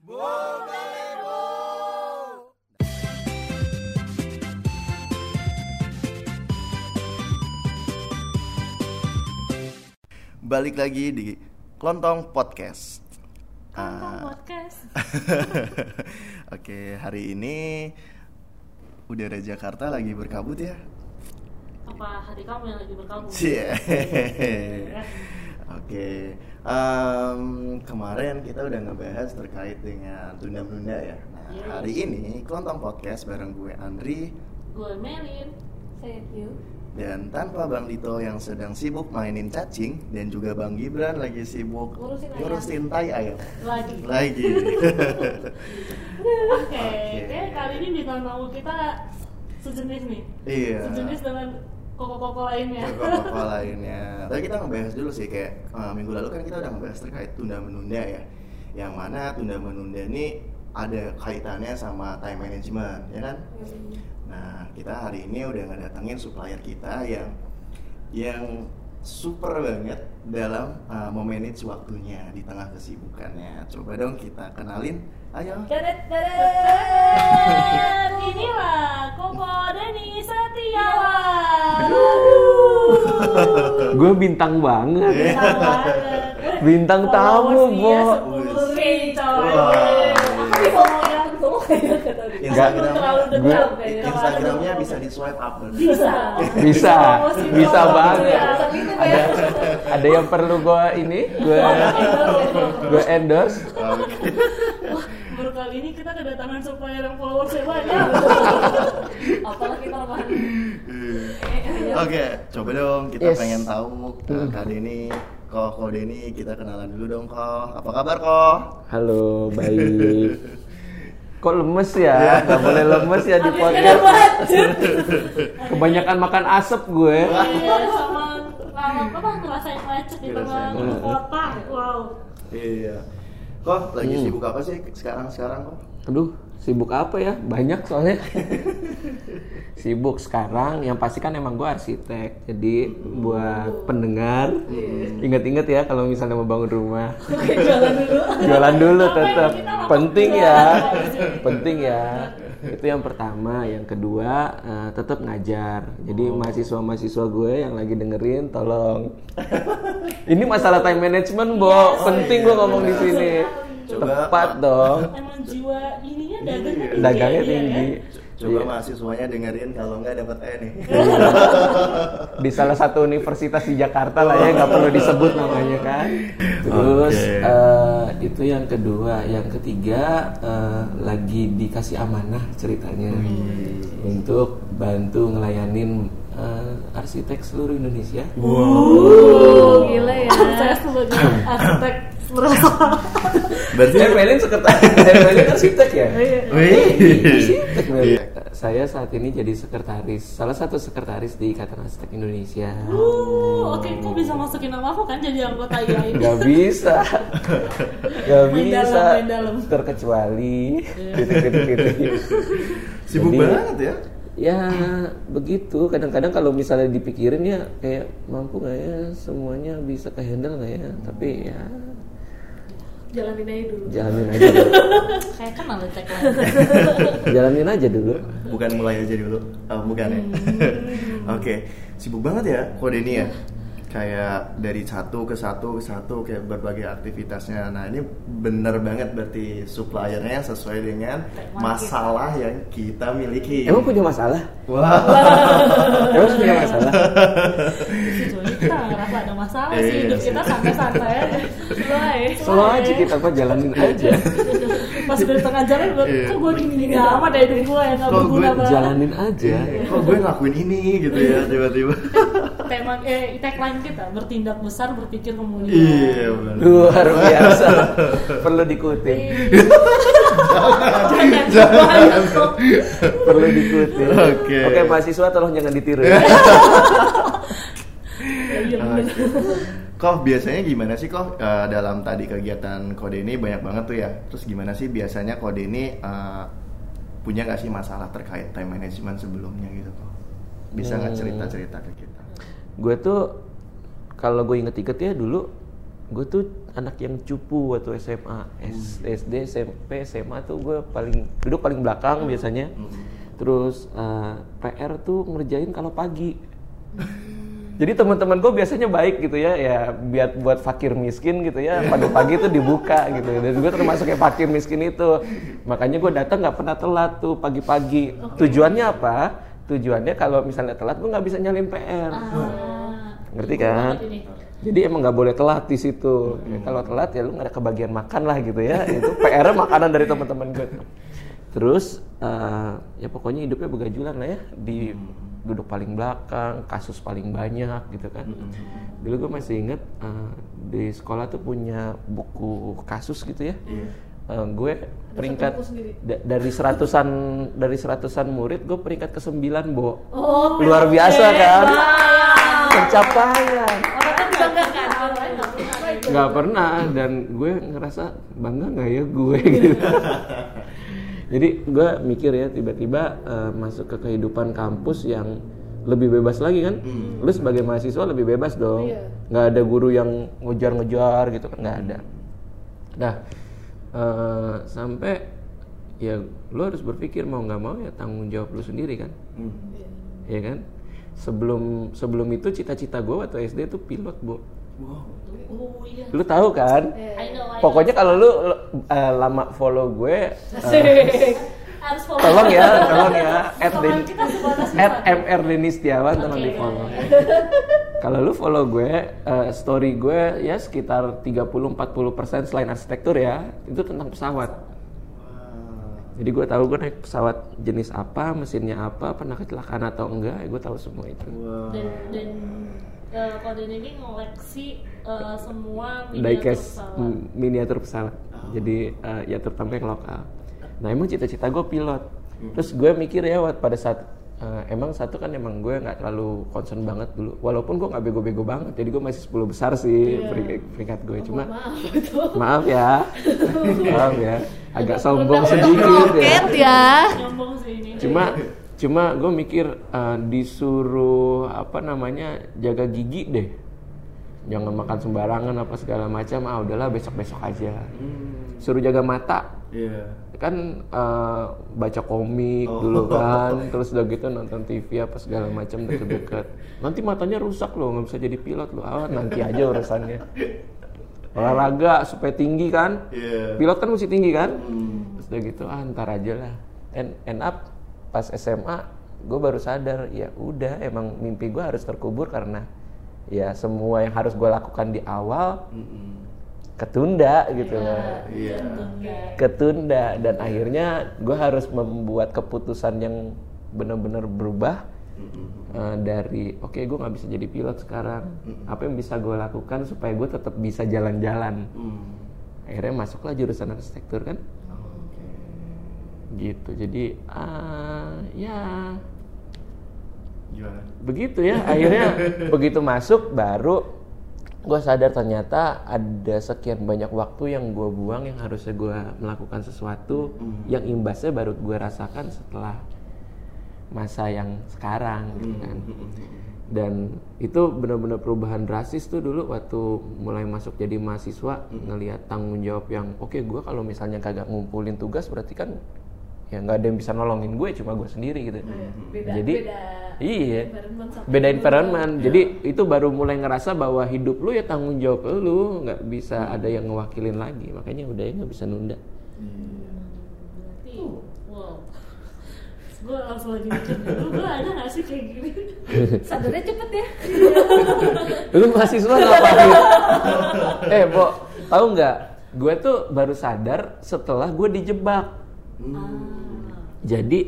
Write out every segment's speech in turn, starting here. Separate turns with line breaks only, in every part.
Balik lagi di Klontong Podcast.
Kantong
Ah,
podcast.
Oke, hari ini udara Jakarta lagi berkabut ya.
Apa hari kamu yang lagi berkabung?
Cie. Oke, em, kemarin kita udah ngebahas terkait dengan tunda-menunda ya. Nah,
Iya.
hari ini Klontong Podcast bareng gue Andri
Gue Melin.
Saya Q.
dan tanpa Bang Dito yang sedang sibuk mainin cacing dan juga Bang Gibran lagi sibuk
Ngurusin
tai ayam.
Lagi.
Lagi.
Oke,
Oke.
kayak kali ini bintang tamu kita sejenis nih.
Iya.
Sejenis dengan koko-koko lainnya.
Koko-koko lainnya. Tapi kita ngebahas dulu sih kayak eh, minggu lalu kan kita udah ngebahas terkait tunda menunda ya. Yang mana tunda menunda ini ada kaitannya sama time management, ya kan? Nah, kita hari ini udah ngedatengin supplier kita yang yang super banget dalam uh, memanage waktunya di tengah kesibukannya. Coba dong kita kenalin. Ayo.
Dadet
Gue bintang banget.
Bintang banget.
Bintang tamu, Bo.
10 ribu, coy.
Wah.
Aku di follow yang semua kayaknya kata dia.
Instagram
terlalu
Gue-.
Instagramnya bisa di swipe up.
Bisa.
Bisa, bisa
promosi.
banget.
Ya.
Ada ada yang perlu gue ini, gue gue endorse.
Baru kali ini kita kedatangan supplier yang followersnya banyak.
Apalagi perempuan.
Oke, coba dong kita
Yes.
pengen tahu uh, Kak Denny, Ko, Ko Denny, kita kenalan dulu dong Ko. Apa kabar Ko?
Halo, baik. Kok lemes ya? Gak boleh lemes ya di podcast. Kebanyakan makan asap gue.
Iya, sama apa ngerasain macet di tengah
Ngerasain.
kota. Wow.
Iya. Ko, lagi
Hmm.
sibuk apa sih sekarang-sekarang Ko?
Aduh, sibuk apa ya? Banyak soalnya. sibuk sekarang, yang pasti kan emang gue arsitek. Jadi buat pendengar, ingat-ingat ya kalau misalnya mau bangun rumah.
Oke, jalan dulu.
Jualan dulu tetap. Penting ya.
Iya.
Penting ya. Itu yang pertama, yang kedua eh, tetap ngajar. Jadi mahasiswa-mahasiswa gue yang lagi dengerin tolong. Ini masalah time management, Bo. Penting gue ngomong di sini.
Coba,
Tepat dong.
Emang jiwa ininya dagangnya
Iya.
tinggi.
Dagangnya
ya, iya
tinggi.
kan?
Coba
Iya.
mahasiswanya dengerin kalau nggak dapat E nih.
di salah satu universitas di Jakarta lah ya nggak perlu disebut namanya kan terus
Oke.
eh, itu yang kedua yang ketiga eh, lagi dikasih amanah ceritanya untuk bantu ngelayanin eh, arsitek seluruh Indonesia
Uh, gila ya.
Saya sebagai arsitek merasa.
Berarti
Melin sekretaris eh, Melin arsitek ya?
Wih.
Arsitek, Melin. saya saat ini jadi sekretaris salah satu sekretaris di Ikatan Arsitek Indonesia.
Uh, oke, kok bisa masukin nama aku kan jadi anggota IAI?
Gak bisa. Gak
Main
bisa.
dalam, main dalam.
Terkecuali Titik-titik-titik.
Sibuk
Jadi,
banget ya.
Ya begitu. Kadang-kadang kalau misalnya dipikirin ya Kayak mampu gak ya Semuanya bisa ke handle gak ya? Tapi ya
Jalanin aja dulu.
Jalanin aja dulu
Kayak kenal ya tagline.
Jalanin aja dulu
Bukan mulai aja dulu. Oh, bukan ya. Oke, sibuk banget ya kode ini ya. Kayak dari satu ke satu ke satu kayak berbagai aktivitasnya. Nah ini bener banget berarti suppliernya sesuai dengan masalah yang kita miliki.
Emang punya masalah?
Wah.
Emang punya masalah?
Sejauhnya kita nggak ngerasa ada masalah sih
Iya
hidup
sih.
kita santai-santai aja.
Selalu aja kita apa jalanin aja
Pas udah di tengah jalan, gue,
Iya.
kok gue gini-gini amat ya hidup gue yang gak
Kok
berguna
gue
banget.
Jalanin aja
Kok gue ngelakuin ini gitu ya tiba-tiba.
Tema, eh, tagline kita, bertindak besar, berpikir kemudian.
Iya benar.
Luar biasa Perlu diikuti
Jangan, jangan.
perlu diikuti.
Oke.
Oke, mahasiswa tolong jangan ditiru.
Kok biasanya gimana sih kok eh, dalam tadi kegiatan kode ini banyak banget tuh ya. Terus gimana sih biasanya kode ini eh, punya gak sih masalah terkait time management sebelumnya gitu kok? Bisa nggak
Hmm.
cerita-cerita ke kita?
gue tuh kalau gue inget-inget ya dulu gue tuh anak yang cupu waktu SMA, S- SD, SMP, SMA tuh gue paling duduk paling belakang biasanya. Terus eh, PR tuh ngerjain kalau pagi. Jadi teman-teman gue biasanya baik gitu ya, ya biar buat fakir miskin gitu ya, pagi-pagi tuh dibuka gitu. Dan gue termasuk kayak fakir miskin itu. Makanya gue datang nggak pernah telat tuh pagi-pagi. Tujuannya apa? Tujuannya kalau misalnya telat gue nggak bisa nyalin PR. Ngerti kan? Jadi emang nggak boleh telat di situ. Ya, kalau telat ya lu nggak ada kebagian makan lah gitu ya. Itu PR makanan dari teman-teman gue. Terus eh, ya pokoknya hidupnya begajulan lah ya di duduk paling belakang, kasus paling banyak gitu kan. Dulu gue masih inget eh, di sekolah tuh punya buku kasus gitu ya. Eh, gue peringkat
buku sendiri?
da- dari seratusan dari seratusan murid gue peringkat ke sembilan bo.
Oh,
Luar biasa kan?
Wow.
Pencapaian
Orang kan nggak pernah.
nggak pernah dan gue ngerasa bangga nggak ya gue gitu jadi gue mikir ya tiba-tiba eh, masuk ke kehidupan kampus yang lebih bebas lagi kan? Lu sebagai mahasiswa lebih bebas dong.
Iya.
nggak ada guru yang ngejar-ngejar gitu kan? Nggak ada. Nah eh, sampai ya lu harus berpikir mau nggak mau ya tanggung jawab lu sendiri kan?
Hmm.
ya kan? Sebelum sebelum itu cita-cita gue waktu SD itu pilot bu
Wow.
Oh iya.
lu tahu kan
I know, I
Pokoknya kalau lu uh, lama follow gue, uh,
Asik.
harus follow.
tolong ya, tolong ya, at, Den, at mr Denny Setiawan tolong
Oke.
di follow. kalau lu follow gue, uh, story gue ya sekitar 30-40% selain arsitektur ya, itu tentang pesawat. Jadi gue tahu gue naik pesawat jenis apa, mesinnya apa, pernah kecelakaan atau enggak, ya gue tahu semua itu.
Wow.
Dan dan eh, kode ini ngoleksi eh, semua miniatur
diecast
pesawat.
miniatur pesawat. Jadi uh, ya terutama yang lokal. Nah emang cita-cita gue pilot. Terus gue mikir ya waktu pada saat uh, emang satu kan emang gue nggak terlalu concern banget dulu. Walaupun gue nggak bego-bego banget. Jadi gue masih 10 besar sih peringkat, peringkat gue. Cuma
Maaf
maaf ya, maaf ya, agak sombong sedikit ya.
Ya.
Sih ini.
Cuma cuma gue mikir uh, disuruh apa namanya jaga gigi deh. Jangan makan sembarangan apa segala macam. Ah udahlah besok-besok aja. Suruh jaga mata.
Iya.
Kan uh, baca komik
Oh.
dulu kan, terus udah gitu nonton TV apa segala macam deket-deket. Nanti matanya rusak loh, nggak bisa jadi pilot loh. Ah, nanti aja urusannya. Olahraga supaya tinggi kan.
Iya.
Pilot kan mesti tinggi kan?
Hmm.
Terus udah gitu, ah ntar aja lah. And, end up pas SMA, gue baru sadar, ya udah emang mimpi gue harus terkubur karena ya semua yang harus gue lakukan di awal
Mm-mm.
ketunda gitu loh.
Iya.
Ketunda dan akhirnya gue harus membuat keputusan yang benar-benar berubah eh, dari oke gue nggak bisa jadi pilot sekarang apa yang bisa gue lakukan supaya gue tetap bisa jalan-jalan
Hmm.
akhirnya masuklah jurusan arsitektur kan. Gitu. Jadi ah ya.
Gimana?
begitu ya akhirnya begitu masuk baru gue sadar ternyata ada sekian banyak waktu yang gue buang yang harusnya gue melakukan sesuatu yang imbasnya baru gue rasakan setelah masa yang sekarang gitu kan. Dan itu benar-benar perubahan drastis tuh dulu waktu mulai masuk jadi mahasiswa ngelihat tanggung jawab yang oke gue kalau misalnya kagak ngumpulin tugas berarti kan ya nggak ada yang bisa nolongin gue cuma gue sendiri gitu.
Beda,
jadi
beda
iya
environment
beda
dulu.
environment. Jadi itu baru mulai ngerasa bahwa hidup lu ya tanggung jawab lu nggak bisa ada yang ngewakilin lagi. Makanya udah ya nggak bisa nunda.
Berarti, wow. Gue langsung lagi mikir dulu gue ada gak sih kayak gini?
Sadarnya cepet ya.
lu mahasiswa ngapain? Eh bo tahu nggak? Gue tuh baru sadar setelah gue dijebak jadi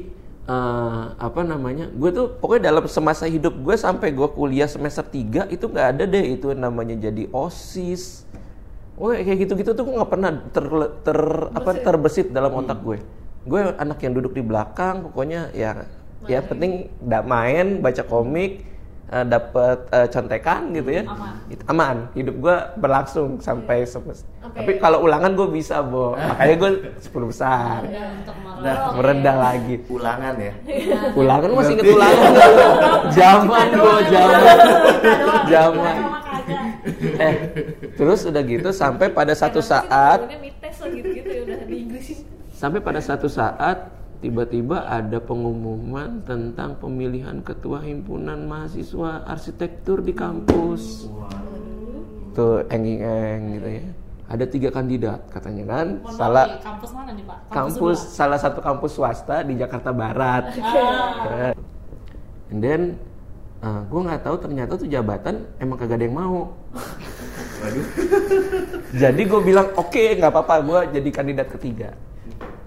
eh, apa namanya gue tuh pokoknya dalam semasa hidup gue sampai gue kuliah semester 3 itu nggak ada deh itu namanya jadi osis. Wah kayak gitu-gitu tuh gue nggak pernah ter, ter apa terbesit dalam otak gue. Gue anak yang duduk di belakang, pokoknya ya ya penting da- main, baca komik, eh, dapat eh, contekan gitu ya.
Aman.
Itu aman. Hidup gue berlangsung sampai semest.
Oke.
Tapi kalau ulangan gue bisa, Bo. Makanya gue 10 besar.
Marah.
Nah,
Merendah lagi.
ulangan ya.
Ulangan masih inget ulangan? Zaman, Bo, zaman. Zaman. eh terus udah gitu sampai pada satu saat
ya udah di Inggrisin.
sampai pada satu saat tiba-tiba ada pengumuman tentang pemilihan ketua himpunan mahasiswa arsitektur di kampus. Tuh enging eng gitu ya. Ada tiga kandidat katanya kan?
Mohon
salah
maaf nih, kampus mana nih pak?
kampus
sebelah?
salah satu kampus swasta di Jakarta Barat.
Ah,
and then gue nggak tahu ternyata tuh jabatan emang kagak ada yang mau.
Waduh.
jadi gue bilang oke nggak apa-apa gue jadi kandidat ketiga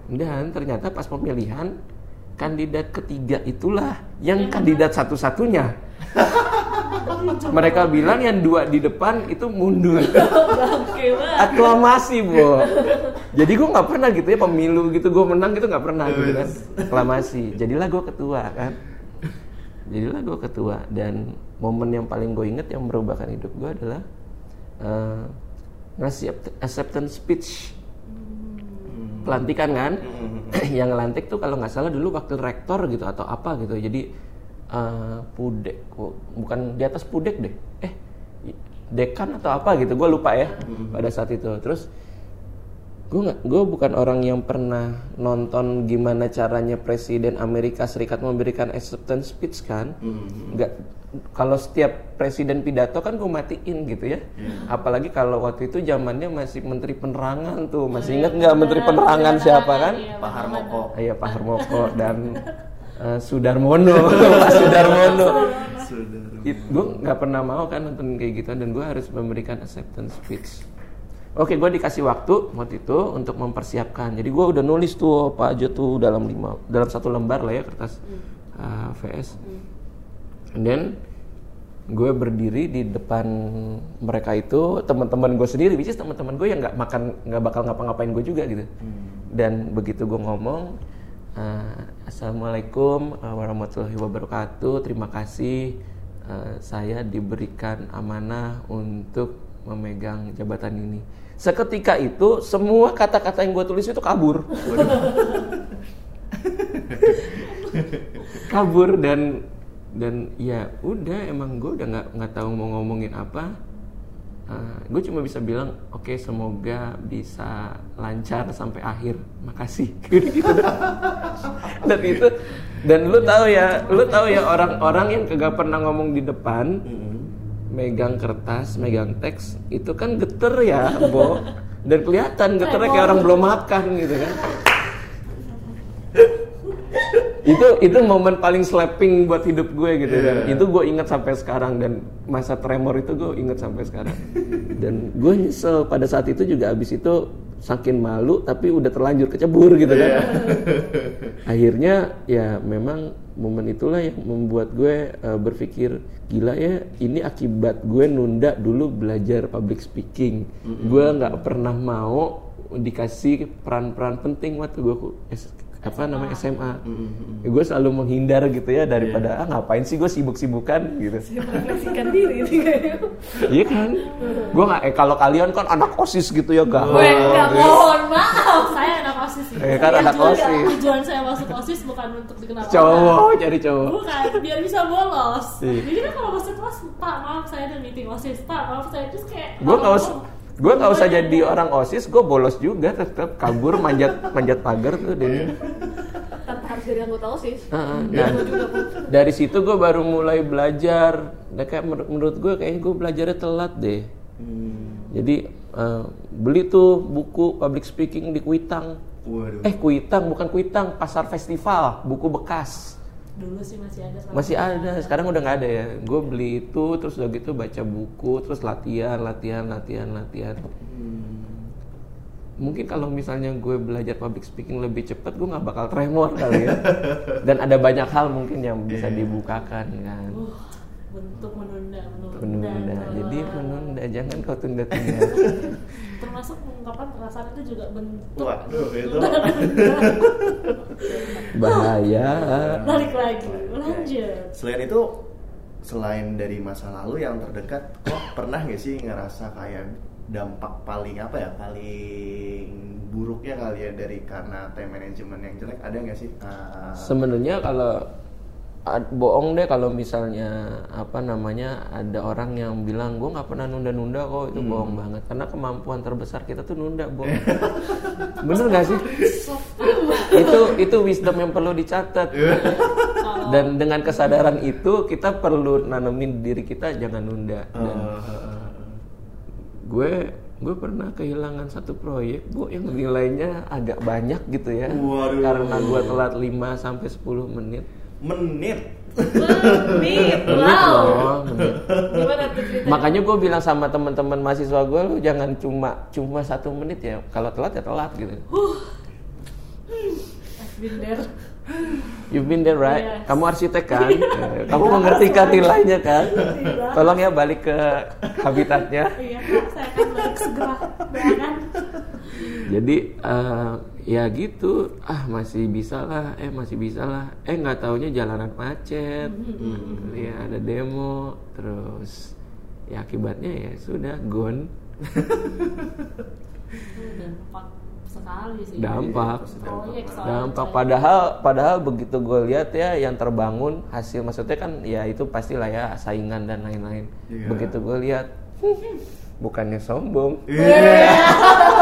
dan ternyata pas pemilihan kandidat ketiga itulah yang kandidat satu-satunya. Mereka bilang yang dua di depan itu mundur. Aklamasi bo. Jadi gue nggak pernah gitu ya pemilu gitu gue menang gitu nggak pernah gitu kan. Aklamasi. Jadilah gue ketua kan. Jadilah gue ketua. Dan momen yang paling gue inget yang merubahkan hidup gue adalah ngasih act- acceptance speech pelantikan kan? Yang ngelantik tuh kalau nggak salah dulu wakil rektor gitu atau apa gitu. Jadi eh, pudek bukan di atas pudek deh. Eh dekan atau apa gitu. Gue lupa ya pada saat itu. Terus gue nggak gue bukan orang yang pernah nonton gimana caranya presiden Amerika Serikat memberikan acceptance speech kan? Nggak kalau setiap presiden pidato kan gue matiin gitu ya. Apalagi kalau waktu itu zamannya masih menteri penerangan tuh. Masih ingat nggak menteri penerangan siapa kan?
Iya,
Pak Harmoko.
Iya Pak Harmoko dan eh, Sudarmono. Pak Sudarmono. Gue nggak pernah mau kan nonton kayak gitu dan gue harus memberikan acceptance speech. Oke gue dikasih waktu waktu itu untuk mempersiapkan. Jadi gue udah nulis tuh apa aja tuh dalam lima dalam satu lembar lah ya kertas uh, VS and then gue berdiri di depan mereka itu teman-teman gue sendiri which is teman-teman gue yang nggak makan nggak bakal ngapa-ngapain gue juga gitu. Dan begitu gue ngomong uh, assalamualaikum uh, warahmatullahi wabarakatuh terima kasih uh, saya diberikan amanah untuk memegang jabatan ini. Seketika itu semua kata-kata yang gue tulis itu kabur. Kabur dan dan ya udah emang gue udah nggak nggak tahu mau ngomongin apa. Uh, gue cuma bisa bilang oke semoga bisa lancar sampai akhir. Makasih. Gitu dan itu dan lu tahu ya lu tahu ya orang-orang yang kagak pernah ngomong di depan megang kertas megang teks itu kan geter ya bo. Dan kelihatan geternya kayak orang belum makan gitu kan itu itu momen paling slapping buat hidup gue gitu dan itu gue ingat sampai sekarang dan masa tremor itu gue ingat sampai sekarang. Dan gue nyesel pada saat itu juga abis itu saking malu tapi udah terlanjur kecebur gitu kan. Akhirnya ya memang momen itulah yang membuat gue eh, berpikir gila ya ini akibat gue nunda dulu belajar public speaking. Gue nggak pernah mau dikasih peran-peran penting waktu gue apa namanya SMA gue selalu menghindar gitu ya daripada ah ngapain sih gue sibuk-sibukan gitu
Merefleksikan diri kayaknya.
iya kan gue nggak eh kalau kalian kan anak osis gitu ya gak
Gue enggak mohon maaf.
saya anak osis sih.
Eh, kan anak
Tujuan-
OSIS.
Tujuan saya masuk osis bukan untuk dikenal
cowok cari cowok
Bukan, biar bisa bolos.
Iya.
Jadi kan kalau masuk kelas, Pak maaf saya ada meeting osis, Pak maaf saya terus kayak.
gue usah gue nggak usah jadi orang osis gue bolos juga tetap kabur manjat manjat pagar tuh dan
Tanpa harus jadi anggota OSIS.
Heeh, nah, dari situ gue baru mulai belajar. Nah, kayak menur- menurut gue kayaknya gue belajarnya telat deh. Jadi eh, beli tuh buku public speaking di Kuitang.
Waduh.
eh Kuitang bukan Kuitang pasar festival buku bekas
Dulu sih masih ada.
masih ada sekarang udah nggak ada ya. Gue beli itu terus udah gitu baca buku terus latihan latihan latihan latihan. Mungkin kalau misalnya gue belajar public speaking lebih cepat gue nggak bakal tremor kali ya. Dan ada banyak hal mungkin yang bisa dibukakan kan.
Uh, bentuk menunda, menunda.
menunda jadi
terus.
menunda jangan kau tunda-tunda
Termasuk mengungkapkan perasaan itu juga bentuk.
Waduh, itu
bahaya
Balik lagi, lanjut.
selain itu selain dari masa lalu yang terdekat kok pernah nggak sih ngerasa kayak dampak paling apa ya paling buruknya kali ya dari karena time management yang jelek ada nggak sih Ah,
sebenarnya kalau bohong deh kalau misalnya apa namanya ada orang yang bilang gue nggak pernah nunda-nunda kok. Itu bohong banget. Karena kemampuan terbesar kita tuh nunda bohong. Bener gak sih? Itu itu wisdom yang perlu dicatat. Dan dengan kesadaran itu kita perlu nanemin diri kita jangan nunda. Dan
Eh,
gue gue pernah kehilangan satu proyek bu yang nilainya agak banyak gitu ya.
Waduh.
karena gue telat 5 sampai 10 menit
menit
Menit,
Menit
wow.
menit.
Gimana tuh ceritanya?
makanya gue bilang sama teman-teman mahasiswa gue lu jangan cuma cuma satu menit ya kalau telat ya telat gitu
been there.
You've been there right?
Yes.
Kamu arsitek kan? Eh, Kamu mengerti kan nilainya kan? Tolong ya balik ke habitatnya.
Iya, Kak, saya akan balik segera. Doakan.
Jadi eh, ya gitu, ah masih bisa lah, eh masih bisa lah, eh nggak taunya jalanan macet, Hmm, ya ada demo, terus ya akibatnya ya sudah gone,
sekali sih.
dampak,
Proyek soalnya.
dampak. Padahal padahal begitu gue lihat ya yang terbangun hasil maksudnya kan ya itu pastilah ya saingan dan lain-lain.
Iya.
Begitu gue lihat, bukannya sombong,
Iya.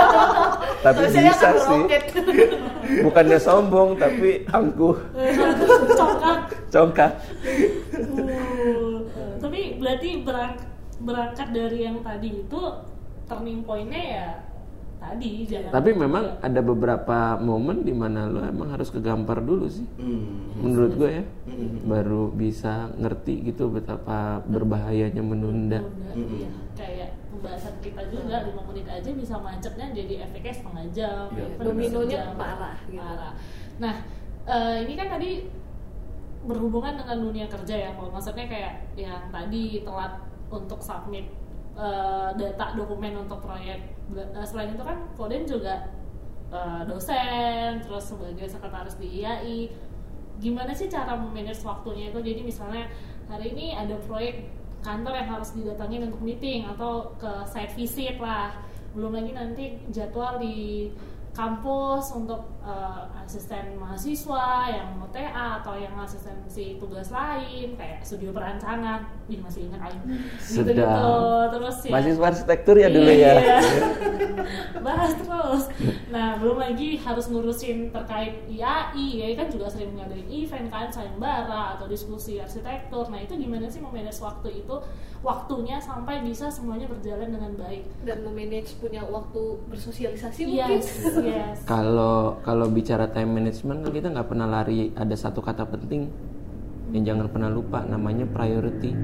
tapi bisa
kan
sih. Bukannya sombong tapi angkuh,
Congkak.
congkak.
Uh, tapi berarti berang- berangkat dari yang tadi itu turning point-nya ya tadi jangan
Tapi memang ada beberapa momen di mana lo emang harus kegampar dulu sih,
Hmm.
menurut gue ya, baru bisa ngerti gitu betapa berbahayanya menunda.
Udah, iya. kayak pembahasan kita juga 5 menit aja bisa macetnya jadi efeknya setengah jam
Iya.
even
Dominonya parah gitu.
Parah. nah eh, ini kan tadi berhubungan dengan dunia kerja ya kalau maksudnya kayak yang tadi telat untuk submit eh, data dokumen untuk proyek selain itu kan Koden juga eh, dosen terus sebagai sekretaris di IAI gimana sih cara memanage waktunya itu? Jadi misalnya hari ini ada proyek kantor yang harus didatangin untuk meeting atau ke site visit lah. Belum lagi nanti jadwal di kampus untuk eh, asisten mahasiswa yang mau TA atau yang asisten si tugas lain kayak studio perancangan. Ih, masih ingat aing. Gitu-gitu.
Sedap.
terus ya.
Mahasiswa arsitektur ya dulu ya.
Iya. bahas terus. Nah belum lagi harus ngurusin terkait IAI ya kan juga sering ngadain event kan sayembara atau diskusi arsitektur. Nah itu gimana sih memanage waktu itu? Waktunya sampai bisa semuanya berjalan dengan baik.
Dan memanage punya waktu bersosialisasi mungkin.
yes yes.
Kalau kalau bicara time management kan kita nggak pernah lari ada satu kata penting yang jangan pernah lupa namanya priority.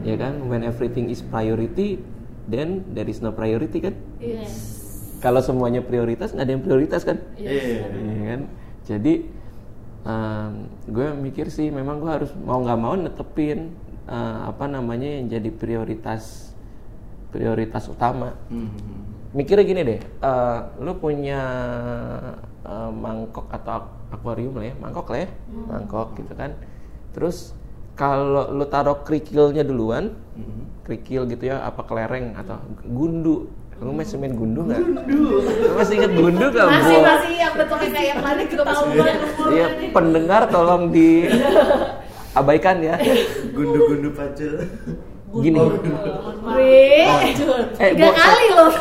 Ya kan, when everything is priority, then there is no priority kan?
yes
Kalau semuanya prioritas nggak ada yang prioritas kan?
Iya.
Iya kan? Jadi em, gue mikir sih memang gue harus mau nggak mau netepin eh, apa namanya yang jadi prioritas prioritas utama.
Hmm.
Mikirnya gini deh, eh, lu punya eh, mangkok atau akuarium lah ya, mangkok lah ya, mangkok gitu kan. Terus kalau lu taruh kerikilnya duluan, kerikil gitu ya, apa kelereng atau gundu. Lu masih main gundu nggak? Lu masih inget gundu gak,
Masih
Bo?
masih yang bentuknya kayak planet juga masih
Ketahuan
Iya, pendengar tolong di abaikan ya.
Gundu-gundu pacul.
Gini.
Lanjut.
Eh,
tiga
Bo,
kali loh.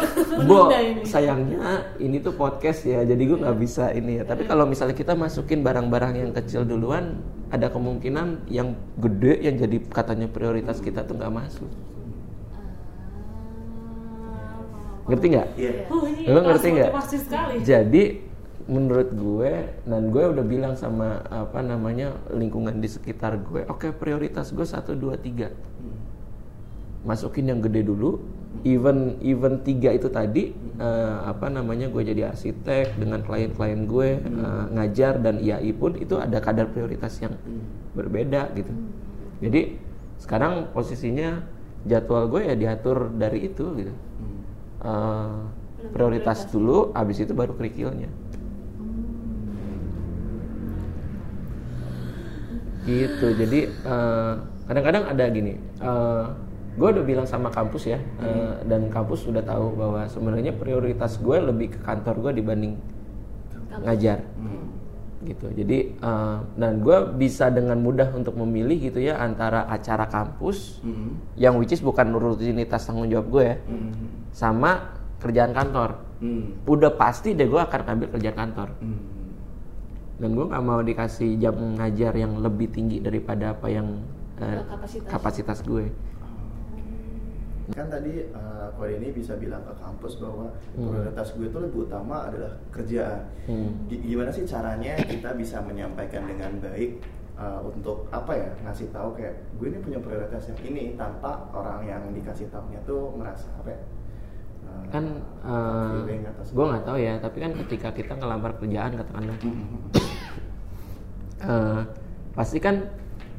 Bo, sayangnya ini tuh podcast ya, jadi gue nggak bisa ini ya. Tapi kalau misalnya kita masukin barang-barang yang kecil duluan, ada kemungkinan yang gede yang jadi katanya prioritas kita tuh nggak masuk. Ngerti nggak?
Iya.
Uh, ini
Lo ngerti nggak? Jadi menurut gue dan gue udah bilang sama apa namanya lingkungan di sekitar gue, oke prioritas gue satu dua tiga, masukin yang gede dulu. Even even tiga itu tadi eh, apa namanya gue jadi arsitek dengan klien-klien gue eh, ngajar dan IAI pun itu ada kadar prioritas yang berbeda gitu. Jadi sekarang posisinya jadwal gue ya diatur dari itu gitu. Eh, prioritas dulu, abis itu baru kerikilnya. Gitu. Jadi eh, kadang-kadang ada gini. eh, gue udah bilang sama kampus ya, eh, dan kampus sudah tahu bahwa sebenarnya prioritas gue lebih ke kantor gue dibanding ngajar.
Hmm.
gitu jadi eh, dan gue bisa dengan mudah untuk memilih gitu ya antara acara kampus
Hmm.
yang which is bukan rutinitas tanggung jawab gue ya
Hmm.
sama kerjaan kantor
Hmm.
udah pasti deh gue akan ambil kerjaan kantor
Hmm.
dan gue nggak mau dikasih jam ngajar yang lebih tinggi daripada apa yang eh,
Kapasitas.
kapasitas gue
Kan tadi uh, Kode ini bisa bilang ke kampus bahwa prioritas gue itu lebih utama adalah kerjaan.
Hmm.
Gi- Gimana sih caranya kita bisa menyampaikan dengan baik uh, untuk apa ya ngasih tahu kayak gue ini punya prioritas yang ini tanpa orang yang dikasih tahunya tuh merasa apa ya? uh,
kan eh,
atas
gue nggak tahu ya tapi kan ketika kita ngelamar kerjaan katakanlah
Hmm.
eh, pasti kan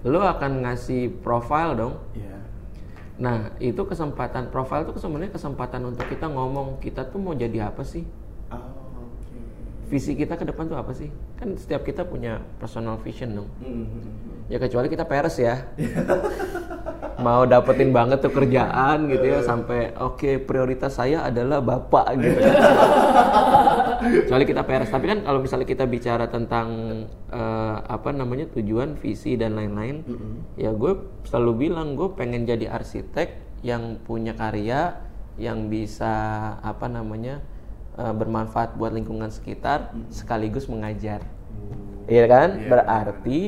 lo akan ngasih profile dong
Iya.
Nah itu kesempatan profile itu sebenarnya kesempatan untuk kita ngomong kita tuh mau jadi apa sih
Oh, oke.
visi kita ke depan tuh apa sih kan setiap kita punya personal vision dong
Hmm.
ya kecuali kita peres ya mau dapetin banget tuh kerjaan gitu ya sampai oke prioritas saya adalah bapak gitu. Kecuali kita peres. Tapi kan kalau misalnya kita bicara tentang eh, apa namanya tujuan visi dan lain-lain ya gue selalu bilang gue pengen jadi arsitek yang punya karya yang bisa apa namanya eh, bermanfaat buat lingkungan sekitar sekaligus mengajar. Iya kan?
Iya,
Berarti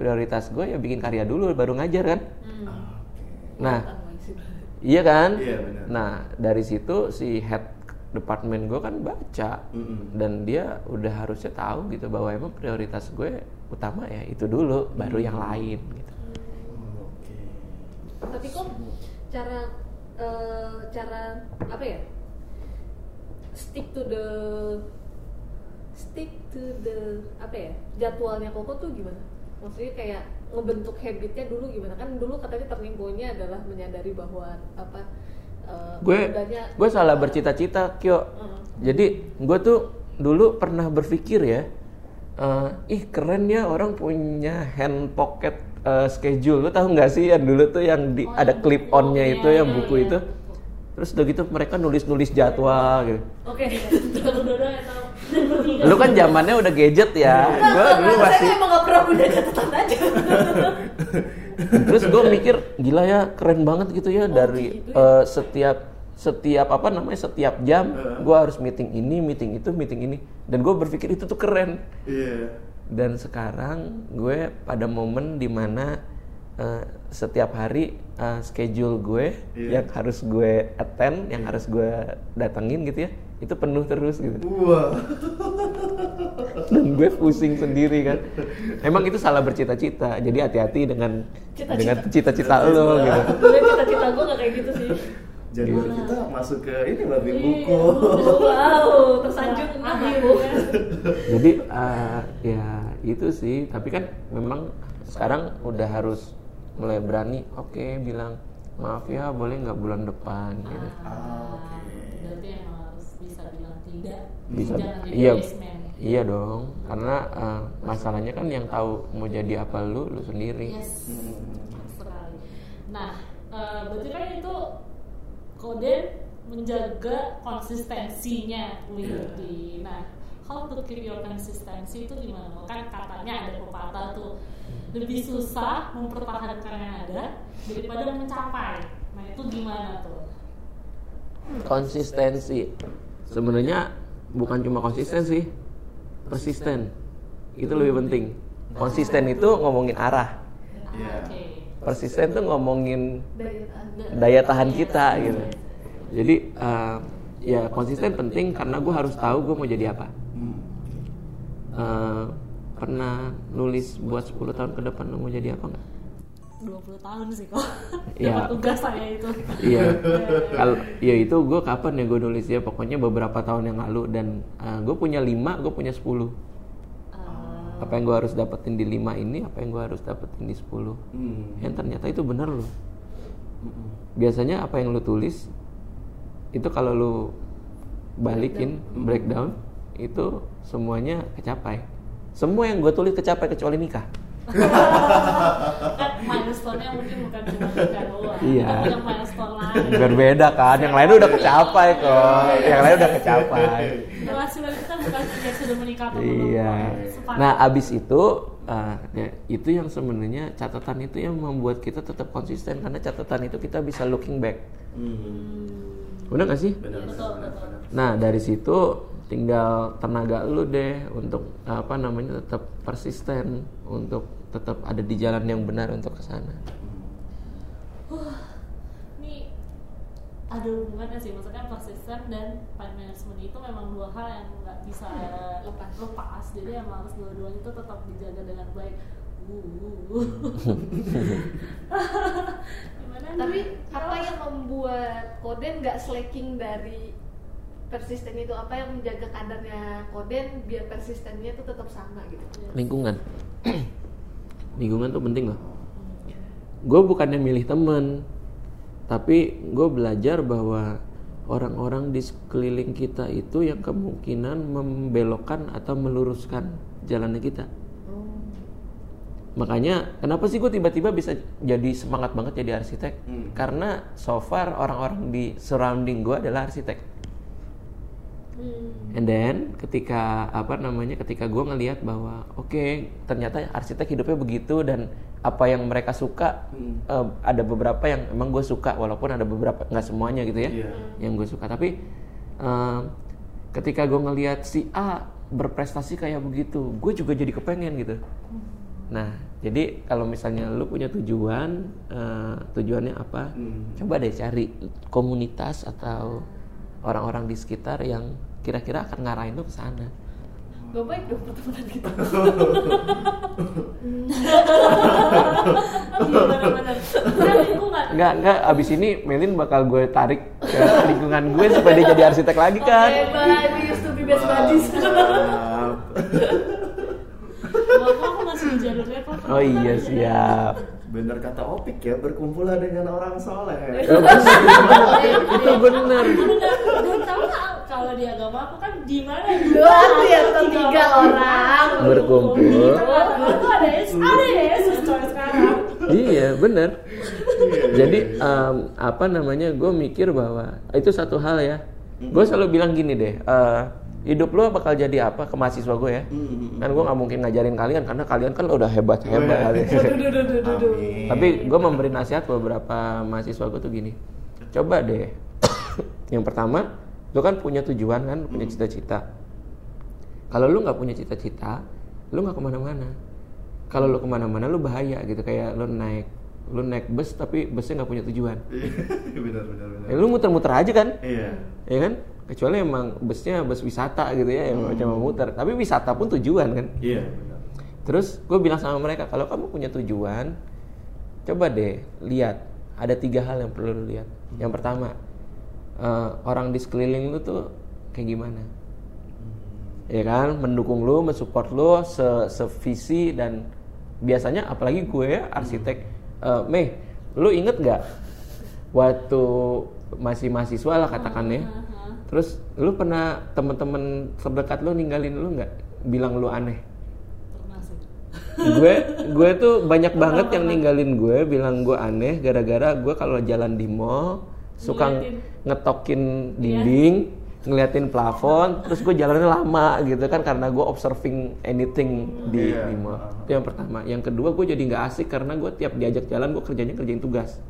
prioritas gue ya bikin karya dulu baru ngajar kan?
Ah, oke.
Nah, iya kan?
Iya, benar.
Nah, dari situ si head departemen gue kan baca
Mm-mm.
dan dia udah harusnya tahu gitu bahwa emang prioritas gue utama ya itu dulu, baru yang lain gitu.
Oh, Oke.
Tapi kok cara eh, cara apa ya? Stick to the stick to the apa ya? Jadwalnya Koko tuh gimana? Maksudnya kayak ngebentuk habitnya dulu gimana? Kan dulu katanya turning point-nya adalah menyadari bahwa apa eh,
Gue gue salah bercita-cita, Kyo.
Heeh.
Jadi gue tuh dulu pernah berpikir ya, eh, ih keren ya orang punya hand pocket eh, schedule. Lu tahu nggak sih yang dulu tuh yang di,
Oh,
ada clip onnya
Iya,
itu, yang
iya,
buku
iya.
itu. Terus udah gitu mereka nulis-nulis jadwal gitu.
Oke.
Dua-dua bertiga.
Lu kan zamannya udah gadget ya. Gue dulu
Saya
masih.
emang gak pernah punya catatan aja.
Terus gue mikir gila ya keren banget gitu ya dari
gitu
eh, setiap setiap apa namanya setiap jam
Heeh.
gue harus meeting ini meeting itu meeting ini dan gue berpikir itu tuh keren
Iya.
dan sekarang gue pada momen di mana eh, setiap hari eh, schedule gue
Iya.
yang harus gue attend yang harus gue datengin gitu ya itu penuh terus gitu
Wah.
dan gue pusing sendiri kan emang itu salah bercita-cita jadi hati-hati dengan
Cita-cita.
dengan cita-cita lo gitu
cita-cita gue gak kayak gitu sih.
Jadwal kita masuk ke ini berarti buku.
Wow, tersanjung aku.
ya.
jadi eh, ya itu sih tapi kan memang sekarang udah harus mulai berani oke bilang maaf ya boleh nggak bulan depan gitu
Ah, oke.
Bisa bilang tidak.
bisa
Jangan jadi
iya iya dong karena eh, masalahnya kan yang tahu mau jadi apa lu lu sendiri
Yes.
Hmm.
Sekali. Nah, eh, berarti kan itu kode menjaga konsistensinya Windy. Nah, how to keep your consistency itu gimana? Kan katanya ada pepatah tuh lebih susah mempertahankan yang ada daripada mencapai. Nah, itu gimana tuh?
konsistensi sebenarnya bukan cuma konsisten sih persisten itu lebih penting konsisten itu ngomongin arah
Iya.
Oke.
persisten tuh ngomongin
Daya tahan.
kita gitu jadi eh, ya konsisten penting karena gue harus tahu gue mau jadi apa
Hmm.
Eh, pernah nulis buat 10 tahun ke depan lo mau jadi apa nggak
20 tahun sih kok. Dapat tugas saya itu.
iya. Kalau ya itu gue kapan ya gue nulis ya? Pokoknya beberapa tahun yang lalu dan gue punya 5 gue punya 10
Eh,
apa yang gue harus dapetin di 5 ini apa yang gue harus dapetin di 10
Hmm.
yang ternyata itu benar loh.
Hmm.
biasanya apa yang lu tulis itu kalau lu balikin breakdown. itu semuanya kecapai. Semua yang gue tulis kecapai kecuali nikah
kan milestone-nya mungkin bukan cuma nikah doang.
Iya.
Kita punya milestone lain.
berbeda kan yang lain udah kecapai kok yang lain udah kecapai
Penghasilan kita bukan ya sudah sudah menikah atau belum
Iya. Nah, abis itu uh, ya, itu yang sebenarnya catatan itu yang membuat kita tetap konsisten karena catatan itu kita bisa looking back.
Hmm.
Benar gak sih?
Benar, benar, benar.
Nah, dari situ tinggal tenaga lu deh untuk apa namanya tetap persisten untuk tetap ada di jalan yang benar untuk ke sana.
ini ada hubungannya sih maksudnya persisten dan time management itu memang dua hal yang nggak bisa lepas lepas jadi emang harus dua-duanya itu tetap dijaga dengan baik Uh. Gimana nih?
Tapi apa yang membuat Koden nggak slacking dari persisten itu? Apa yang menjaga kadarnya Koden biar persistennya itu tetap sama gitu?
Lingkungan. Lingkungan tuh penting loh. Gue bukannya milih temen, tapi gue belajar bahwa orang-orang di sekeliling kita itu yang kemungkinan membelokkan atau meluruskan jalannya kita. Makanya kenapa sih gue tiba-tiba bisa jadi semangat banget jadi arsitek?
Hmm.
Karena so far orang-orang di surrounding gue adalah arsitek.
Hmm.
And then ketika apa namanya ketika gue ngelihat bahwa oke ternyata arsitek hidupnya begitu dan apa yang mereka suka
Hmm.
eh, ada beberapa yang emang gue suka walaupun ada beberapa nggak semuanya gitu ya
Iya.
yang gue suka tapi eh, ketika gue ngelihat si A berprestasi kayak begitu gue juga jadi kepengen gitu nah jadi kalau misalnya lu punya tujuan eh, tujuannya apa
Hmm.
coba deh cari komunitas atau orang-orang di sekitar yang kira-kira akan ngarahin lu ke sana
Gak baik dong pertemanan kita.
Enggak, enggak, abis ini Melin bakal gue tarik ke lingkungan gue supaya dia jadi arsitek lagi kan
Oke, bye. Used to be best buddies.
Aku masih jalurnya kok
Oh iya siap
Bener kata Opik ya, berkumpullah dengan orang soleh.
Oh, bener. Itu bener
dan tahu nggak kalau di agama aku kan di mana
Dua tuh ya, tetap tiga orang.
Berkumpul.
tuh ada Yesus ada Yesus coy sekarang
Iya bener Jadi em, apa namanya gue mikir bahwa itu satu hal ya Gue selalu bilang gini deh eh, Hidup lo bakal jadi apa ke mahasiswa gue ya
Hmm.
Kan gue nggak mungkin ngajarin kalian karena kalian kan udah hebat-hebat
Amin.
Tapi gue memberi nasihat ke beberapa mahasiswa gue tuh gini, coba deh. yang pertama, lu kan punya tujuan kan, punya cita-cita. Kalau lu nggak punya cita-cita, lu nggak ke mana-mana. Kalau lu ke mana-mana, lu bahaya gitu kayak lu naik, lu naik bus tapi busnya nggak punya tujuan.
bener bener bener.
Ya, lu muter-muter aja kan,
Iya.
ya kan? Kecuali emang busnya bus wisata gitu ya, yang cuma muter. Tapi wisata pun tujuan kan.
Iya bener.
Terus gue bilang sama mereka kalau kamu punya tujuan, coba deh lihat ada tiga hal yang perlu lu lihat. Yang pertama eh, orang di sekeliling lu tuh kayak gimana, ya kan? Mendukung lu, mensupport lu, se sevisi dan biasanya apalagi gue ya arsitek, eh, Mei, lu inget nggak waktu masih mahasiswa lah katakannya, terus lu pernah temen-temen terdekat lu ninggalin lu nggak, bilang lu aneh? gue gue tuh banyak banget yang ninggalin gue bilang gue aneh gara-gara gue kalau jalan di mall suka
Ngeliatin.
Ngetokin dinding ngeliatin plafon terus gue jalannya lama gitu kan karena gue observing anything di,
Iya.
di mall itu yang pertama yang kedua gue jadi nggak asik karena gue tiap diajak jalan gue kerjanya kerjain tugas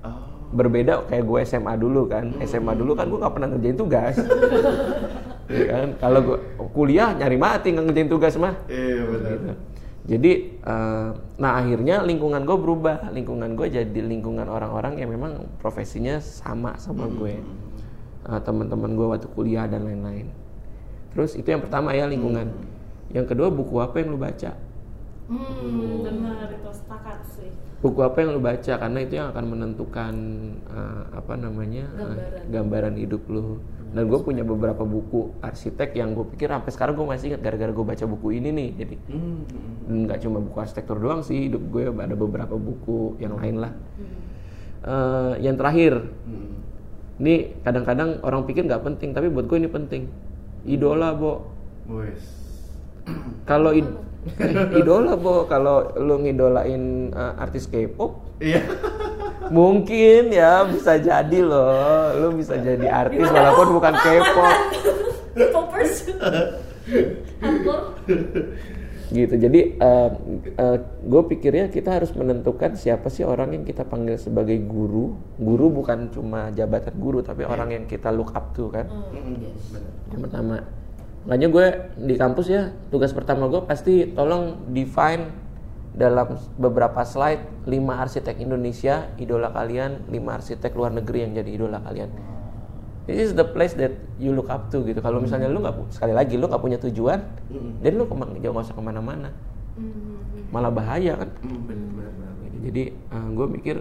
Oh.
berbeda kayak gue SMA dulu kan SMA dulu kan gue nggak pernah ngerjain tugas ya kan kalau gue kuliah nyari mati nggak ngerjain tugas mah
Iya bener.
gitu. Jadi, eh, nah akhirnya lingkungan gue berubah. Lingkungan gue jadi lingkungan orang-orang yang memang profesinya sama sama gue. Eh, Teman-teman gue waktu kuliah dan lain-lain. Terus itu yang pertama ya lingkungan. Yang kedua buku apa yang lu baca?
hmm benar itu sepakat sih
Buku apa yang lu baca? Karena itu yang akan menentukan eh, apa namanya
Gambaran.
gambaran hidup lu. Dan gue punya beberapa buku arsitek yang gue pikir sampai sekarang gue masih ingat gara-gara gue baca buku ini nih. Jadi
Hmm.
nggak cuma buku arsitektur doang sih hidup gue ada beberapa buku yang lain lah Eh, yang terakhir
Hmm.
ini kadang-kadang orang pikir nggak penting tapi buat gue ini penting idola bo kalau id- idola bo kalau lu ngidolain eh, artis K-pop
Iya.
Mungkin ya bisa jadi loh. Lu bisa jadi artis walaupun bukan K-pop.
Popers.
gitu jadi gue pikirnya kita harus menentukan siapa sih orang yang kita panggil sebagai guru. Guru bukan cuma jabatan guru tapi orang yang kita look up to kan?
Mm-mm, bener.
yang pertama. Makanya gue di kampus ya tugas pertama gue pasti tolong define dalam beberapa slide lima arsitek Indonesia idola kalian lima arsitek luar negeri yang jadi idola kalian. This is the place that you look up to gitu. Kalau misalnya lu nggak sekali lagi lu nggak punya tujuan dan lu ke mana jauh nggak usah ke mana-mana malah bahaya kan?
Mm, bener, bener, bener.
Gitu. jadi gue mikir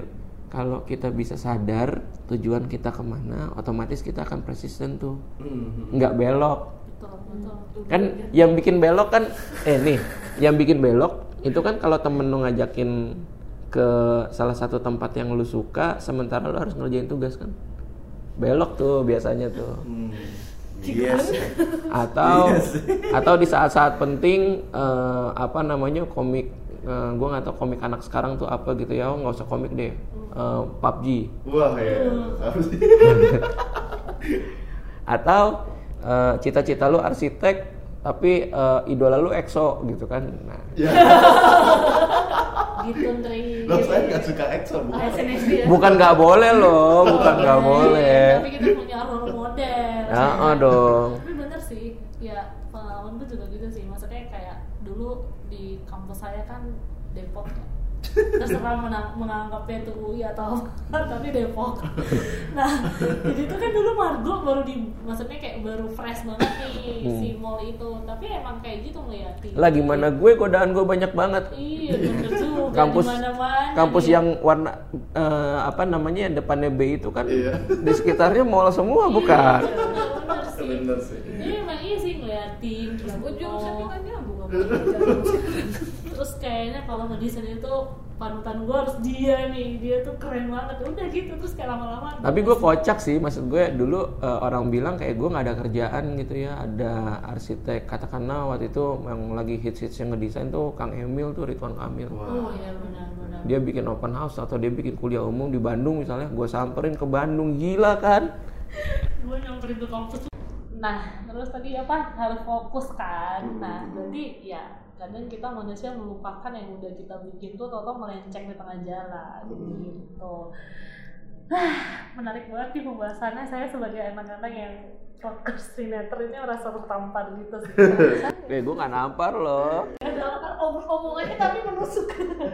kalau kita bisa sadar tujuan kita ke mana otomatis kita akan persisten tuh.
Mm,
nggak belok.
Betul betul.
Kan yang bikin belok kan eh nih yang bikin belok itu kan kalau temen lu ngajakin ke salah satu tempat yang lu suka sementara lu harus ngerjain tugas kan belok tuh biasanya tuh
mm. Yes.
atau
Iya sih.
atau di saat-saat penting eh, apa namanya komik eh, gue nggak tahu komik anak sekarang tuh apa gitu ya oh, nggak usah komik deh Eh, PUBG
Wah ya.
Atau eh, cita-cita lu arsitek tapi eh, idola lu EXO gitu kan? Nah,
Ya.
gitu Ndri
Loh, saya nggak suka EXO. Bu.
Ah, SNSD ya
bukan nggak boleh loh bukan nggak boleh.
tapi kita punya role model.
Ya oh dong.
Tapi bener sih ya pengalaman gue juga gitu sih. Maksudnya kayak dulu di kampus saya kan Depok ya terserah menang- menganggapnya itu UI atau apa tapi Depok. Nah jadi itu kan dulu Margo baru di maksudnya kayak baru fresh banget nih
Hmm.
si mall itu. Tapi emang kayak gitu ngeliatin.
Lah gimana gue godaan gue banyak banget.
Iya bener juga
kampus
di
mana-mana
kampus
yang warna eh, apa namanya depannya B itu kan
Iya.
di sekitarnya mall semua bukan?
Iya, bener sih.
Bener sih.
Jadi emang iya sih ngeliatin.
Lah gue jurusan kan nyambung
terus kayaknya kalau ngedesain itu panutan gue harus dia nih. Dia tuh keren banget. Udah gitu terus kayak lama-lama
tapi gue kocak sih. Maksud gue dulu eh, orang bilang kayak gue nggak ada kerjaan gitu ya. Ada arsitek katakanlah waktu itu yang lagi hits hits yang ngedesain tuh Kang Emil tuh Ridwan Kamil.
Oh iya benar-benar
dia bikin open house atau dia bikin kuliah umum di Bandung misalnya. Gue samperin ke Bandung. Gila kan?
Gue nyamperin ke kampus nah terus tadi apa? Harus fokus kan? Nah berarti ya kadang kita manusia melupakan yang udah kita bikin tuh tau melenceng di tengah jalan gitu. Hah, menarik banget nih pembahasannya. Saya sebagai anak-anak yang procrastinator ini merasa tertampar gitu sih.
Eh gue nggak nampar loh.
Ada
Om- omongannya tapi menusuk.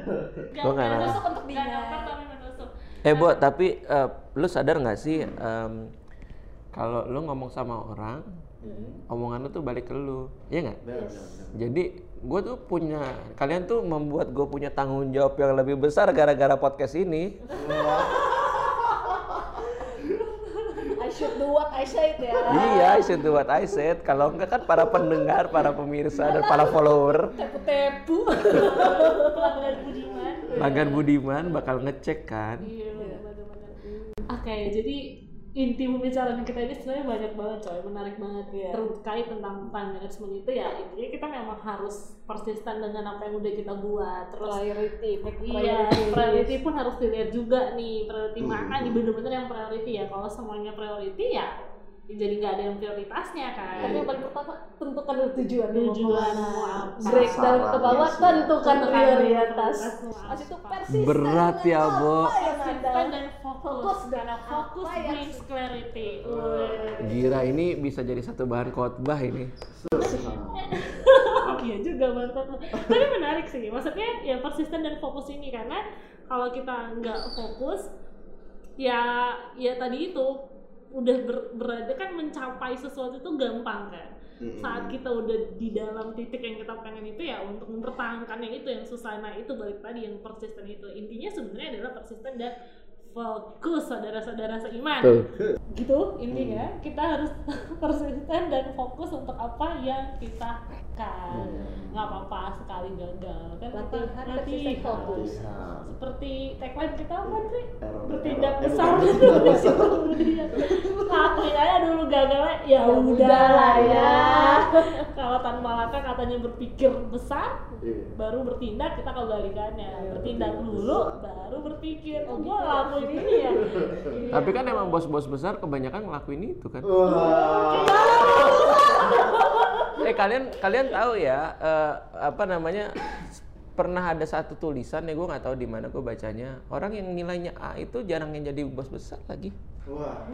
Gua nggak nampar.
Menusuk untuk dia.
nampar tapi menusuk.
Eh Bo tapi eh, lu sadar nggak sih em, kalau lu ngomong sama orang omongan lu tuh balik ke lu iya nggak
bener.
Jadi gue tuh punya kalian tuh membuat gue punya tanggung jawab yang lebih besar gara-gara podcast ini.
I should do what I said ya
Iya, I should do what I said. Kalau enggak kan para pendengar, para pemirsa dan para follower,
tepu-tepu
pelanggan budiman
Lagan Budiman bakal ngecek kan.
Iya benar-benar. Oke, jadi inti pembicaraan kita ini sebenarnya banyak banget coy, menarik banget.
Iya.
terkait tentang time management itu ya intinya kita memang harus persisten dengan apa yang udah kita buat. Terus
priority
Iya,
priority.
priority pun harus dilihat juga nih. Priority
Hmm.
mana nih? Bener-bener yang priority ya. Kalau semuanya priority ya jadi nggak ada yang prioritasnya kan.
Tapi yang paling pertama tentukan dulu tujuan
Tujuan mau apa.
breakdown ke bawah tentukan
Tentukan
prioritas. Mas itu persisten
Berat ya, Bo.
Konsisten
ada.
dan fokus,
Fokus
fokus brings clarity.
Gira ini bisa jadi satu bahan khotbah ini.
iya juga banget tapi menarik sih maksudnya ya persisten dan fokus ini karena kalau kita nggak fokus ya ya tadi itu udah ber- berada kan mencapai sesuatu itu gampang kan?
Mm-mm.
saat kita udah di dalam titik yang kita pengen itu ya untuk mempertahankan yang itu yang susah. Nah itu balik tadi yang persisten itu. Intinya sebenarnya adalah persisten dan fokus saudara-saudara seiman.
Tuh.
gitu intinya. Kita harus persisten dan fokus untuk apa yang kita kan. Nggak apa-apa sekali gagal. Kan
Latihan, persisten, fokus.
Seperti tagline kita apa sih bertindak besar. Kemudian lakuin aja dulu gagalnya? Ya
Ya
udah
udah
lah
lah
ya.
ya.
kalau Tan Malaka katanya berpikir besar
Iya.
baru bertindak kita kebalikannya bertindak dulu baru berpikir oh gua
gitu.
lakuin ini ya
Tapi kan emang bos-bos besar kebanyakan ngelakuin itu kan.
Wah.
eh kalian kalian tahu ya eh, apa namanya pernah ada satu tulisan ya gue nggak tahu di mana gue bacanya orang yang nilainya A itu jarang yang jadi bos besar lagi
Wah.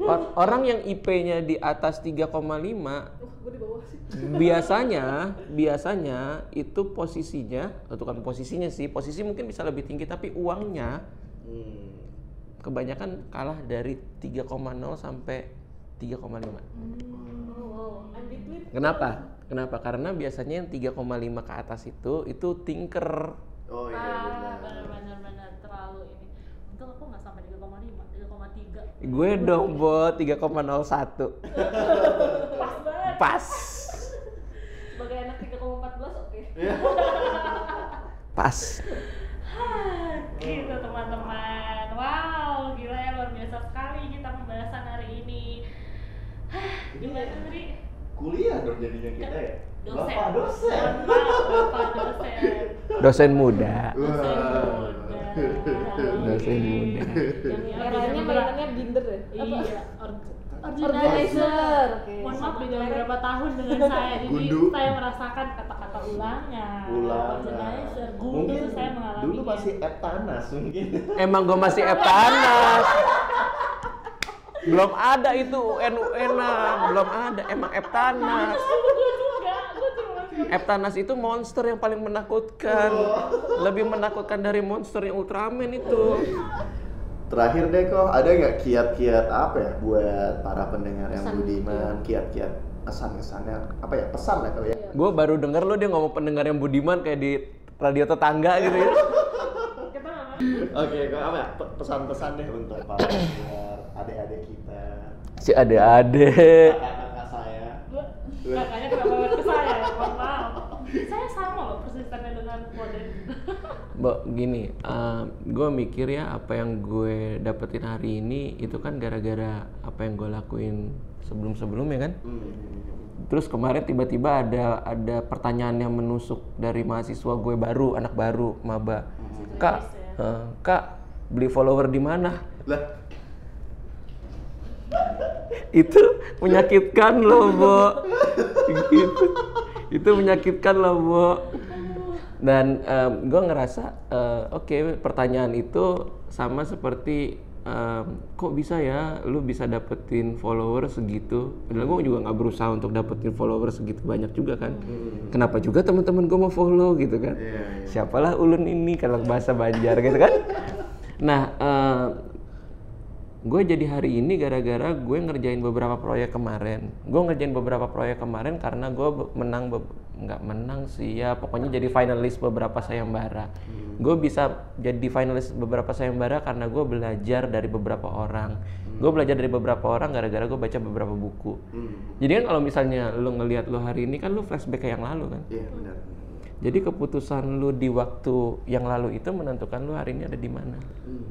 Or- orang yang IP-nya di atas 3,5
Wah, gue di bawah sih.
biasanya biasanya itu posisinya atau bukan posisinya sih posisi mungkin bisa lebih tinggi tapi uangnya
Hmm.
kebanyakan kalah dari 3,0 sampai 3,5
Oh, wow.
Kenapa? kenapa? Karena biasanya yang 3,5 ke atas itu itu tinker.
Oh iya
ah
benar.
benar benar benar terlalu ini. Untung aku nggak sampai 3,5 3,3
gue dong bot 3,01
pas banget.
Pas.
Sebagai anak 3,14 oke.
pas
Tadi
Kuliah dong jadinya kita ya.
dosen
Bapak dosen.
Bapak, bapak dosen
dosen muda
dosen muda
Dosen muda.
yang
Eranya mainannya binder ya?
Iya or-
Organizer.
Mohon maaf beda beberapa tahun dengan saya, jadi
Gundu.
saya merasakan kata-kata ulangan,
Ulangan.
organizer, gundu
Mungkin
saya mengalami.
dulu masih app tanas mungkin.
emang gue masih Eptanas belum ada itu UN UN belum ada emang Eptanas. Eptanas itu monster yang paling menakutkan. Lebih menakutkan dari monster yang Ultraman itu.
Terakhir deh kok, ada nggak kiat-kiat apa ya buat para pendengar yang
Pesan,
budiman, kiat-kiat kesan-kesannya apa ya pesan lah kali ya?
gue baru denger lo dia ngomong pendengar yang budiman kayak di radio tetangga gitu ya.
Oke, kok apa ya? Pe- pesan-pesan deh untuk para adik-adik kita,
si ade-ade
kakak-kakak saya.
Gue kakaknya kenapa ke saya, ya? mohon maaf. Saya sama loh persistennya dengan Poden.
Mbak gini, gue mikir ya apa yang gue dapetin hari ini itu kan gara-gara apa yang gue lakuin sebelum-sebelumnya kan.
Hmm.
Terus kemarin tiba-tiba ada ada pertanyaan yang menusuk dari mahasiswa gue baru, anak baru, maba. Kak, eh, kak beli follower di mana?
Lah,
Itu menyakitkan loh, Bo. gitu. Itu menyakitkan loh, Bo. Dan gue ngerasa, eh, oke pertanyaan itu sama seperti em, kok bisa ya lu bisa dapetin follower segitu padahal gue juga nggak berusaha untuk dapetin follower segitu banyak juga kan kenapa juga teman-teman gue mau follow gitu kan
Iya, iya.
siapalah ulun ini kalau bahasa Banjar gitu kan nah gue jadi hari ini gara-gara gue ngerjain beberapa proyek kemarin gue ngerjain beberapa proyek kemarin karena gue menang be- nggak menang sih ya pokoknya jadi finalis beberapa sayembara gue bisa jadi finalis beberapa sayembara karena gue belajar dari beberapa orang gue belajar dari beberapa orang gara-gara gue baca beberapa buku
hmm.
jadi kan kalau misalnya lu ngelihat lu hari ini kan lu flashback ke yang lalu kan
iya benar.
jadi keputusan lu di waktu yang lalu itu menentukan lu hari ini ada di mana.
Hmm.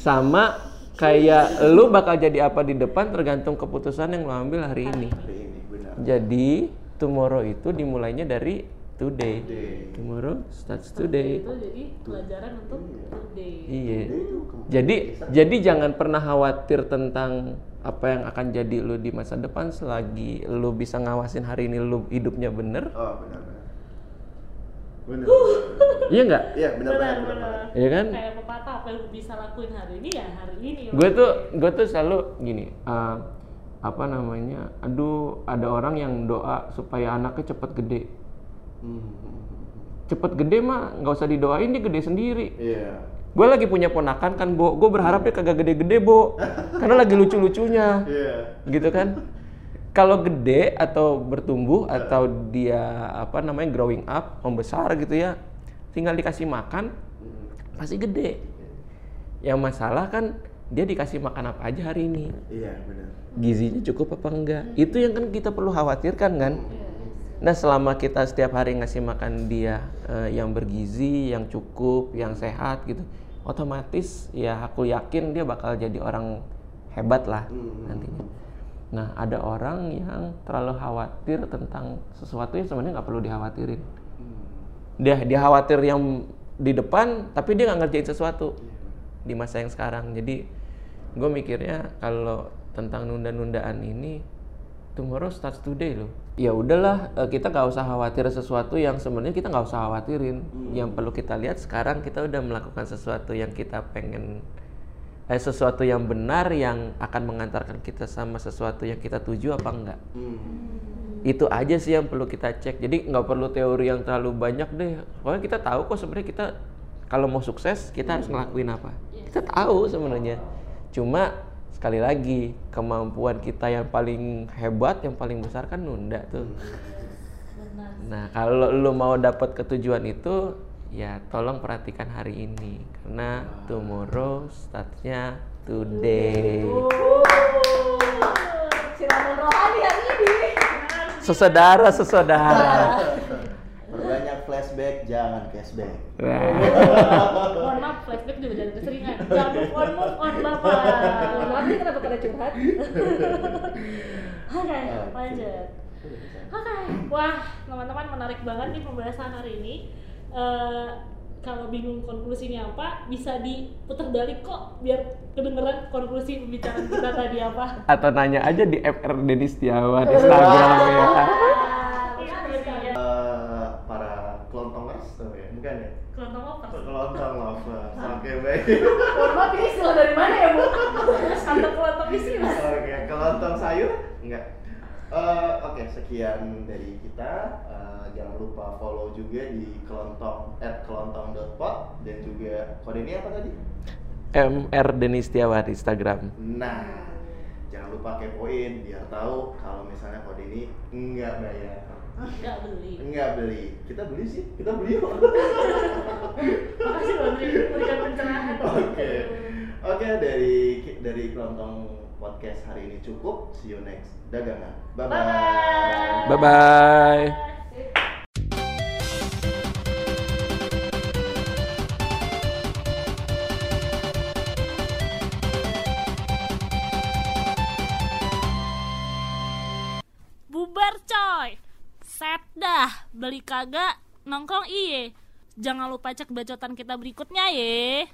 Sama kayak lu bakal jadi apa di depan tergantung keputusan yang lu ambil hari ini.
Hari ini benar.
Jadi tomorrow itu dimulainya dari today.
Today.
Tomorrow starts today.
Itu jadi pelajaran untuk today.
Iya.
Today kemungkinan
Jadi jadi jangan pernah khawatir tentang apa yang akan jadi lu di masa depan selagi lu bisa ngawasin hari ini lu hidupnya bener.
Oh benar Benar.
Iya nggak?
Iya benar benar.
Iya kan?
Kayak pepatah apa yang bisa lakuin hari ini ya hari ini.
gue tuh gue tuh selalu gini uh, apa namanya aduh ada orang yang doa supaya anaknya cepet gede
Hmm.
cepet gede mah nggak usah didoain dia gede sendiri
Iya.
gue lagi punya ponakan kan bo gue berharap dia kagak gede-gede bo karena lagi lucu-lucunya
Iya.
gitu kan kalau gede atau bertumbuh atau dia apa namanya growing up membesar gitu ya tinggal dikasih makan pasti gede. Yang masalah kan dia dikasih makan apa aja hari ini?
Iya benar.
gizinya cukup apa enggak? Itu yang kan kita perlu khawatirkan kan? Nah selama kita setiap hari ngasih makan dia eh, yang bergizi yang cukup yang sehat gitu otomatis ya aku yakin dia bakal jadi orang hebat lah
Hmm.
nantinya nah ada orang yang terlalu khawatir tentang sesuatu yang sebenarnya nggak perlu dikhawatirin
Hmm.
dia dia khawatir yang di depan tapi dia nggak ngerjain sesuatu di masa yang sekarang jadi gue mikirnya kalau tentang nunda-nundaan ini tomorrow starts today loh. Ya udahlah, eh, kita nggak usah khawatir sesuatu yang sebenarnya kita nggak usah khawatirin. Yang perlu kita lihat sekarang kita udah melakukan sesuatu yang kita pengen, eh sesuatu yang benar yang akan mengantarkan kita sama sesuatu yang kita tuju apa enggak.
Hmm.
Itu aja sih yang perlu kita cek. Jadi nggak perlu teori yang terlalu banyak deh. Pokoknya kita tahu kok sebenarnya kita kalau mau sukses kita harus ngelakuin apa. Kita tahu sebenarnya. Cuma sekali lagi kemampuan kita yang paling hebat, yang paling besar kan nunda tuh.
benar
Nah kalau lu mau dapat ketujuan itu, ya tolong perhatikan hari ini karena tomorrow startnya today.
Siraman rohani hari ini.
Sesaudara sesaudara.
Perbanyak flashback, jangan cashback.
Mohon maaf flashback juga jangan keseringan jangan move on move on bapak
Mohon maaf nih kenapa pada curhat.
oke lanjut Oke, wah teman-teman menarik banget nih pembahasan hari ini. Eh, kalau bingung konklusinya apa, bisa diputar balik kok biar kedengeran konklusi pembicaraan kita tadi apa.
Atau nanya aja di FR Denny Setiawan Instagram ya.
Eh, para kelontongers, tuh ya? bukan ya?
Kelontong lovers.
Kelontong lovers. Oke baik.
Mohon maaf ini istilah dari mana ya, Bu?
Atau kelontong isi mas.
Oke, kelontong sayur? Enggak. Eh, Oke, sekian dari kita. Eh, jangan lupa follow juga di kelontong at kelontong.pod dan juga kode ini apa tadi?
MR Denny Setiawan Instagram.
Nah, jangan lupa kepoin biar tahu kalau misalnya kode ini enggak bayar.
Enggak beli.
Enggak beli. Kita beli sih. Kita beli yuk.
Makasih loh Dri, memberikan pencerahan.
Oke. Oke, dari dari kelontong podcast hari ini cukup. See you next dagangan. Bye bye.
Bye.
Bye bye.
Dah, beli kagak nongkrong iye. Jangan lupa cek bacotan kita berikutnya ye.